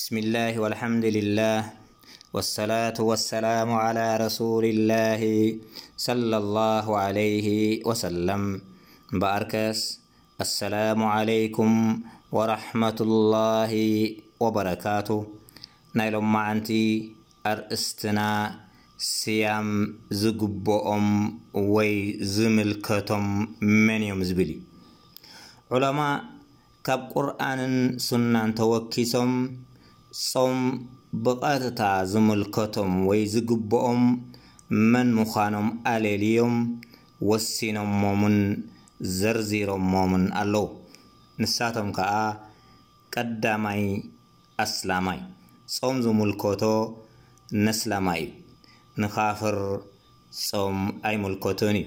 ብስሚላህ ወልሓምዱሊላህ ወሰላቱ ወሰላሙ ዓላ ረሱሊላሂ ሰለሏሁ ዓለይሂ ወሰለም እምበኣርከስ ኣሰላሙ ዓለይኩም ወራሕመቱሏሂ ወበረካቱ ናይ ሎማዓንቲ ኣርእስትና ስያም ዝግበኦም ወይ ዝምልከቶም መን እዮም ዝብል እዩ ዑለማእ ካብ ቁርኣንን ሱናን ተወኪሶም ጾም ብቐጥታ ዝምልከቶም ወይ ዝግብኦም መን ምዃኖም ኣለልዮም ወሲኖሞምን ዘርዚሮሞምን ኣለዉ። ንሳቶም ከኣ፣ ቀዳማይ ኣስላማይ። ጾም ዝምልከቶ ነስላማይ እዩ። ንካፍር ጾም ኣይምልከቶን እዩ።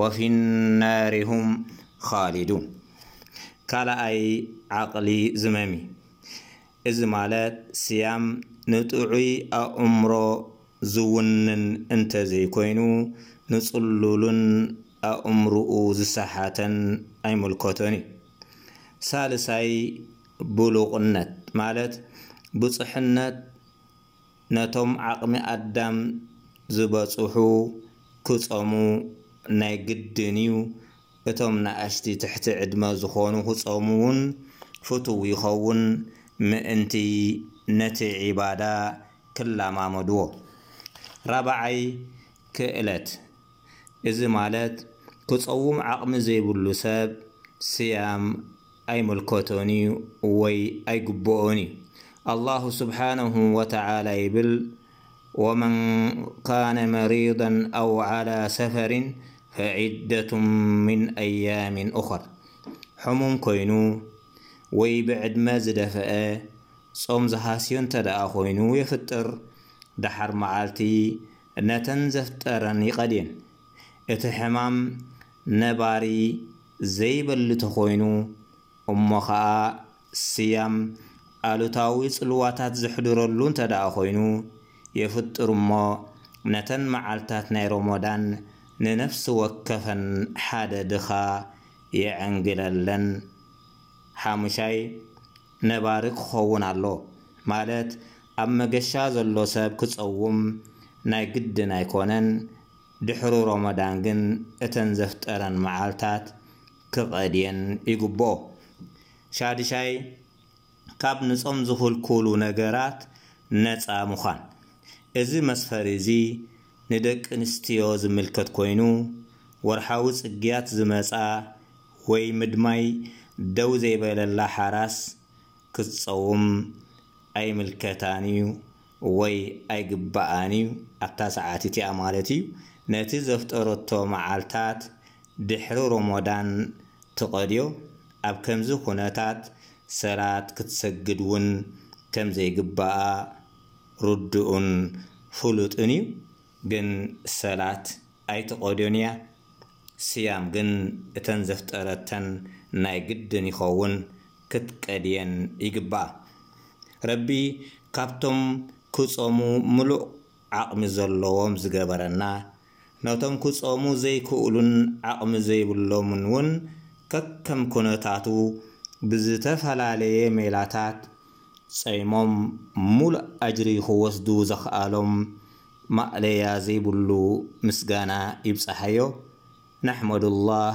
ወፊ ናሪ ሁም ኻሊዱን ካልኣይ ዓቕሊ ዝመም እዩ። እዚ ማለት ስያም ንጥዑይ ኣእምሮ ዝውንን እንተዘይኮይኑ ንጽሉልን ኣእምርኡ ዝሰሓተን ኣይምልከቶን እዩ። ሳልሳይ ብሉቕነት ማለት ብጹሕነት፣ ነቶም ዓቕሚ ኣዳም ዝበጽሑ ክጸሙ ናይ ግድን እዩ፣ እቶም ናኣሽቲ ትሕቲ ዕድመ ዝኾኑ ክጸሙ ውን ፍቱው ይኸውን ምእንቲ ነቲ ዒባዳ ክለማመድዎ። ራብዓይ ክእለት፣ እዚ ማለት ክጸውም ዓቕሚ ዘይብሉ ሰብ ስያም ኣይምልከቶን እዩ ወይ ኣይግብኦን እዩ። ኣላሁ ስብሓነሁ ወተዓላ ይብል፣ ወመን ካነ መሪደን ኣው ዓላ ሰፈሪን ፈዒደቱን ምን ኣያሚን ኡኸር፣ ሕሙም ኮይኑ ወይ ብዕድመ ዝደፈኣ ጾም ዝሃስዮ እንተደኣ ኮይኑ የፍጥር፣ ደሓር መዓልቲ ነተን ዘፍጠረን ይቐድየን። እቲ ሕማም ነባሪ። ዘይበሊ ተኾይኑ እሞ ኸኣ ስያም ኣሉታዊ ጽልዋታት ዘሕድረሉ እንተደኣ ኮይኑ የፍጥር እሞ ነተን መዓልታት ናይ ሮሞዳን ንነፍሲ ወከፈን ሓደ ድኻ የዐንግለለን። ሓሙሻይ፣ ነባሪ ክኸውን ኣሎ ማለት ኣብ መገሻ ዘሎ ሰብ ክጸውም ናይ ግድን ኣይኮነን። ድሕሪ ሮሞዳን ግን እተን ዘፍጠረን መዓልታት ክቐድየን ይግብኦ። ሻድሻይ፣ ካብ ንጾም ዝኽልኩሉ ነገራት ነጻ ምዃን። እዚ መስፈሪ እዚ ንደቂ ኣንስትዮ ዝምልከት ኮይኑ፣ ወርሓዊ ጽግያት ዝመጻ ወይ ምድማይ ደው ዘይበለላ ሓራስ ክትጸውም ኣይምልከታን እዩ። ወይ ኣይግባኣን ኢዩ ኣብታ ሰዓት እቲኣ ማለት ኢዩ ነቲ ዘፍጠረቶ መዓልታት ድሕሪ ሮሞዳን ትቀድዮ ኣብ ከምዚ ኩነታት ሰላት ክትሰግድ ውን ከም ዘይግባኣ ርዱኡን ፍሉጥን ኢዩ ግን ሰላት ኣይትቀድዮን ኢያ ስያም ግን እተን ዘፍጠረተን ናይ ግድን ይከውን ክትቀድየን ይግባኣ ረቢ ካብቶም ክጾሙ ምሉእ ዓቅሚ ዘሎዎም ዝገበረና ነቶም ክጾሙ ዘይክእሉን ዓቅሚ ዘይብሎምን ውን ከከም ኩነታቱ ብዝተፈላለየ ሜላታት ጸይሞም ምሉእ ኣጅሪ ክወስዱ ዘኽኣሎም ማእለያ ዘይብሉ ምስጋና ይብጻሓዮ ነሕመዱላህ